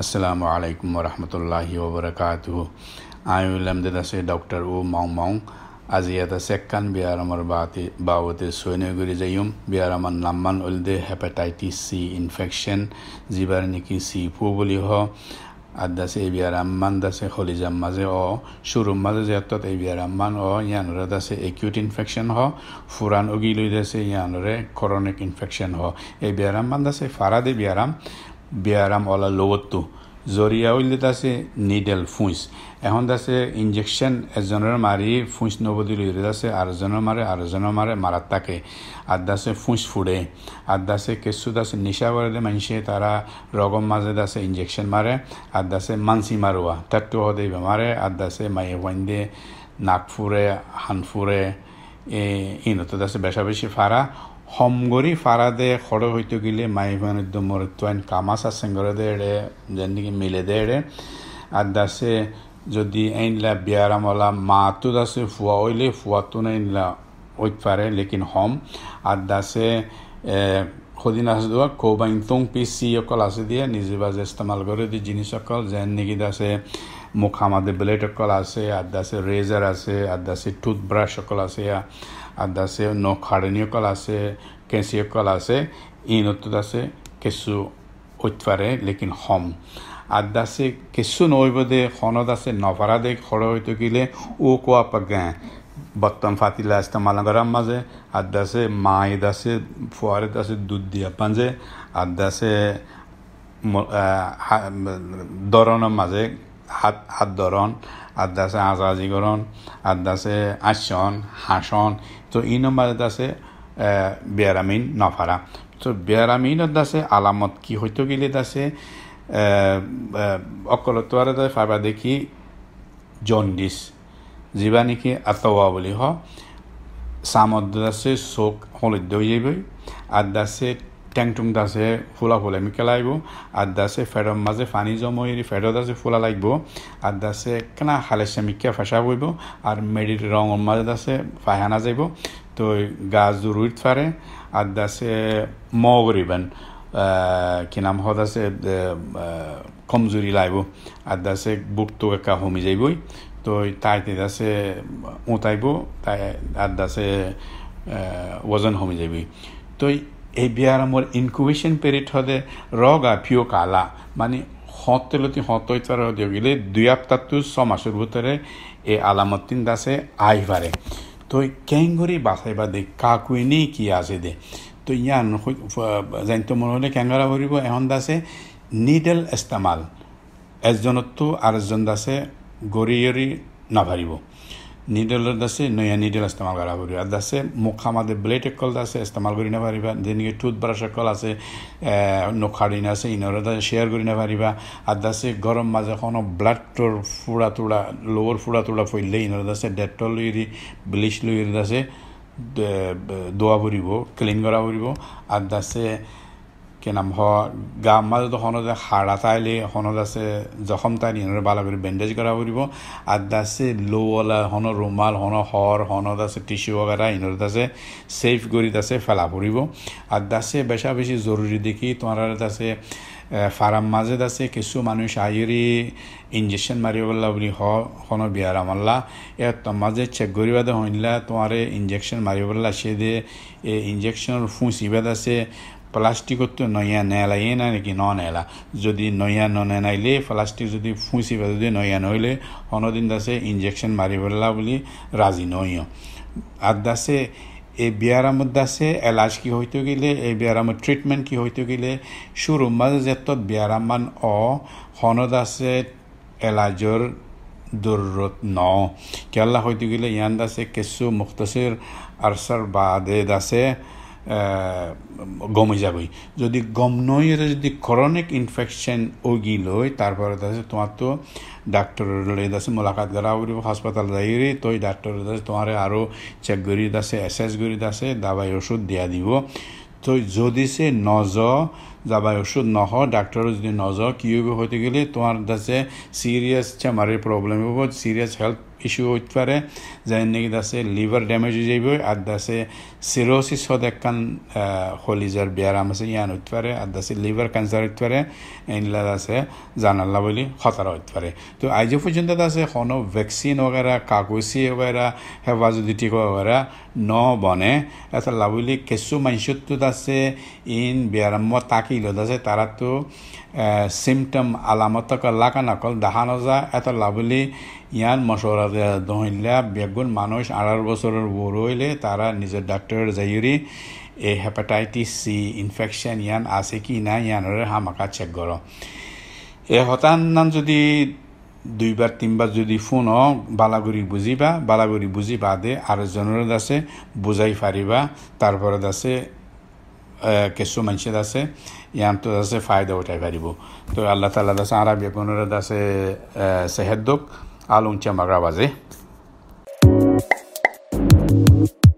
Wa barakatuh. I will am the say Dr. O Mong Mong. আজি এটা চেকান বিয়ারামার বাতে বাবতে সৈন্যগুড়ি যাইম বিয়ারামার নাম্মান উলদে হেপাটাইটিস সি ইনফেকশন যিবার নেকি সি ফু বুলি হ আদাসে এই বিয়ারাম্মান দাসে হলিজাম মাঝে অ শুরুম মাঝে যেতত এই বিয়ারাম্মান অ ইয়ানরে দাসে একিউট ইনফেকশন হ ফুরান অগি লই দাসে ইয়ানরে করনিক ইনফেকশন হ এই বিয়ারাম্মান দাসে ফারাদে বিয়ারাম বিয়ারাম অলা লোবত্তু। জরিয়া উইলে আছে নিডেল ফুঁস এখন আছে ইঞ্জেকশন এজনের মারি ফুঁস নবদি লইরে আছে আরেকজনের মারে আরেকজনের মারে মারাত থাকে আর দাসে ফুঁস ফুড়ে। আর দাসে কেসু দাসে নিশা করে মানুষে তারা রগম মাঝে দাসে ইঞ্জেকশন মারে। আর দাসে মানসি মারুয়া। তাত্তু হদে মারে। আর দাসে মাইয়ে ওয়াইন্দে নাক ফুরে হান ফুরে ইনতো দাসে বেশা বেশি ফারা। হমগরি ফারাদে খড় হইতে গেলে মাই ভানুদ্দ মরত্বাইন কামাসা সেঙ্গরে দেড়ে যেদিকে মিলে দেড়ে। আর দাসে যদি আইনলা বিয়ারামলা মাতো দাসে ফুয়া হইলে ফুয়াতো না আইনলা ওইত পারে, লেকিন হম। আর দাসে সদিন আছে দেওয়া কৌবাইন তং পিসি অকল আছে দিয়ে নিজে বাজে ইস্তেমাল করে দিয়ে জিনিস অকল যেন নাকি দাসে মুখ আমাদের ব্লেড অকল আছে, আর দাসে রেজার আছে, আর দাসে টুথব্রাশ অকল আছে আদাসে ন খাড়নি অকল আছে কেঁচি অকল আছে ইনত আছে কেঁচু ঐতফারে লেকিন হম আদাসে কেঁচু নইব দে খনত আছে নভারা দে খড় হইতে গিলে ও কোয়া পাগে বর্তন ফাতিলা ইস্তেমাল করার মাঝে আদাসে মাই দাসে ফুয়ারে দাসে দুধ দিয়া পাঞ্জে আদাসে দরনের মাঝে হাত হাত ধরন আদাসে আজাজিকরণ আদাসে আসন, হাসন। তো এই নম্বরে আছে বেয়ারামিন, নফারা। তো বেয়ারামিনত আছে, আলামত কি হইতে গেলে আছে অকলতোয়ারে ফাইবা দেখি, জন্ডিস। যিবা নেকি আতৱা বুলি হ। চামত আছে চোক হলদ্য হৈ যাবই আর দাসে ট্যাংটুং দাসে ফুলা ফুলে মিকে লাগব আর দাসে ফেডর মাঝে পানি জমই ফেডর দাসে ফুলা লাগব। আর দাসে কেনা হালেসে মিকে ফেসা বইব? আর মেডির রঙের মাঝে দাসে ফাহানা যাইব। তো গাছ জরুরিত ফারে। আর দাসে ম করিবেন কি নাম আছে কমজুরি লাগব আর দাসে বুকটো একা হমি যাইবই। তো তাইতে দাসে উঁতাইব, তাই আর দাসে ওজন হমি যাবি তো এই বিয়ারামৰ ইনকুবেশ্যন পিৰিয়ড হদে ৰগ আ ফিঅ' কালা। মানে সতেলতি সতৈতাৰ দিলে দুই সপ্তাহটো ছমাসৰ ভিতৰে এই আলামতিন দাসে আহি পাৰে। তো কেংগুৰি বাচাইবা দে কাকুৱে নি কি আছে দে। তো ইয়ান জানিত মনে হ'লে কেংগৰা কৰিব এখন দাসে নিডেল ইস্তেমাল এজনতো আৰু এজন দাসে গৰি নিডেলৰ দাসে নয়া নিডেল ইস্তেমাল করা পারিব আর দাসে মুখ আমাদের ব্লেড একল দাসে ইস্তেমাল করি না পারিবা যেদিকে টুথব্রাশ একল আছে নখাড়িন আছে ইনর দাসে শেয়ার করি না পারিবা আর দাসে গরম মাঝে কোনো ব্লাডটোর ফুড়া তুড়া লোয়ার ফুড়া তুড়া ফইলে ইনর দাসে ডেটল লইরি ব্লিচ লইরি দাসে দোয়া পরিব ক্লিন করা পরিব আর দাসে কে নাম হ, গা মাজ তো হনদ হাড়া হনদ আছে জখম তাই নিহনের বালা করে বেন্ডেজ করা পড়ব আর দাসে লোওয়ালা হন রুমাল হন হর হনদ আছে টিস্যু বগেরা ইনর দাসে সেফ করি দাসে ফেলা পড়ব আর দাসে বেশা বেশি জরুরি দেখি তোমার দাসে ফার্ম মাঝে আছে কিছু মানুষ আইরি ইঞ্জেকশন মারি বললা বলি হন বিয়ার আমাল্লা। এ মাঝে চেক করি বাদে হইলা তোমার ইঞ্জেকশন মারি বললা সে দিয়ে এ ইঞ্জেকশন ফুঁসি বাদ আছে প্লাষ্টিকতো নয়া নেলা এ না নাকি ন নেলা যদি নয়া ননেনাইলে প্লাষ্টিক যদি ফুঁচিবা যদি নয়া নহ'লে হনদিন দাসে ইঞ্জেকশ্যন মাৰিবলা বুলি ৰাজি নয় আর দাসে এই বিয়ারামত দাসে এলাজ কি হইতে গেলে এই বিয়ারামত ট্রিটমেন্ট কি হইতে গেলে শুরু মাঝে যেতত বিয়ারামান অ হনদ আছে এলাজর দরুরত ন কেলা হইতে গেলে ইয়ান দাসে কিছু মুখতসির আরসার বাদে দাসে গমে যাবই। যদি গম নই যদি করনিক ইনফেকশন ওগি লই তারপরে আছে তোমার তো লই আছে, মোলাকাত করা উড়িব হাসপাতাল যাইরে তো ডাক্তার আছে তোমার আরও চেক করি আছে এসেস করি আছে, দাবাই ওষুধ দিয়া দিব। তো যদি সে নজ যাবাই ওষুধ নহ ডাক্তার যদি নজ, কি হইতে গেলে তোমার কাছে সিরিয়াস চেমারের প্রবলেম হব সিরিয়াস হেলথ লিভার ড্যামেজ হয়ে যাইব, আর দাসে সিরোসিস হদ একখান হলিজার ব্যায়াম আছে, ইয়ান হইতে পারে, আর দাসে লিভার ক্যান্সার হইতে পারে এইগুলা দাসে জানাল্লা বলি খতরা হইতে পারে। তো আইজ পর্যন্ত দাসে কোনো ভ্যাকসিন ওগেরা কাগজি ওগেরা হেফাজতি টিকা ওগেরা ন বনে এটা লাভলি কিছু মানুষতো আছে ইন ব্যায়াম তাকিল আছে তারা তো সিমটম আলামতক লাকা নকল যায় এত লাভলি ইয়ান মশওরা দহিলা বেগুন মানুষ আড়াই বছরের বড় হইলে তারা নিজের ডাক্তারের যাইরি এই হেপাটাইটিস সি ইনফেকশন ইয়ান আছে কি না ইয়ানের হামাকা চেক করো। এ হতান যদি দুইবার, তিনবার যদি ফোন বালাগুড়ি বুঝিবা বালাগুড়ি বুঝি বাদে আরেকজনের আছে বুঝাই পারিবা, তারপরে আছে কিছু মানুষের আছে ইয়ানতো আছে ফায়দা উঠাই পারিব। তো আল্লাহ তাল্লাহ আছে আরবি বেগুনের আছে সেহেদ দোক। အားလုံးကျန်းမာကြပါစေ။